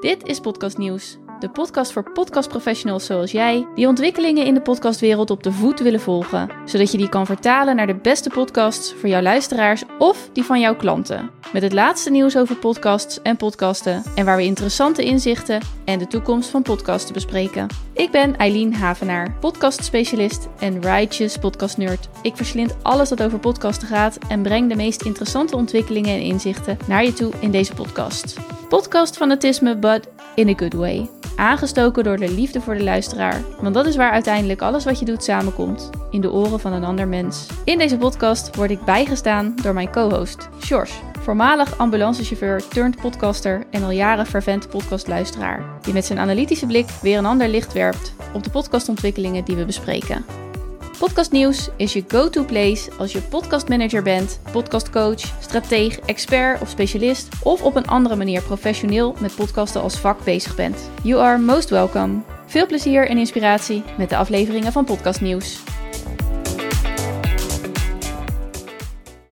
Dit is Podcast Nieuws, de podcast voor podcastprofessionals zoals jij, die ontwikkelingen in de podcastwereld op de voet willen volgen, zodat je die kan vertalen naar de beste podcasts voor jouw luisteraars of die van jouw klanten. Met het laatste nieuws over podcasts en podcasten en waar we interessante inzichten en de toekomst van podcasten bespreken. Ik ben Eileen Havenaar, podcastspecialist en righteous podcastnerd. Ik verslind alles dat over podcasten gaat en breng de meest interessante ontwikkelingen en inzichten naar je toe in deze podcast. Podcast fanatisme, but in a good way. Aangestoken door de liefde voor de luisteraar. Want dat is waar uiteindelijk alles wat je doet samenkomt. In de oren van een ander mens. In deze podcast word ik bijgestaan door mijn co-host, Sjors. Voormalig ambulancechauffeur turned podcaster en al jaren fervent podcastluisteraar. Die met zijn analytische blik weer een ander licht werpt op de podcastontwikkelingen die we bespreken. Podcast Nieuws is je go-to place als je podcastmanager bent, podcastcoach, strateeg, expert of specialist of op een andere manier professioneel met podcasten als vak bezig bent. You are most welcome. Veel plezier en inspiratie met de afleveringen van Podcast Nieuws.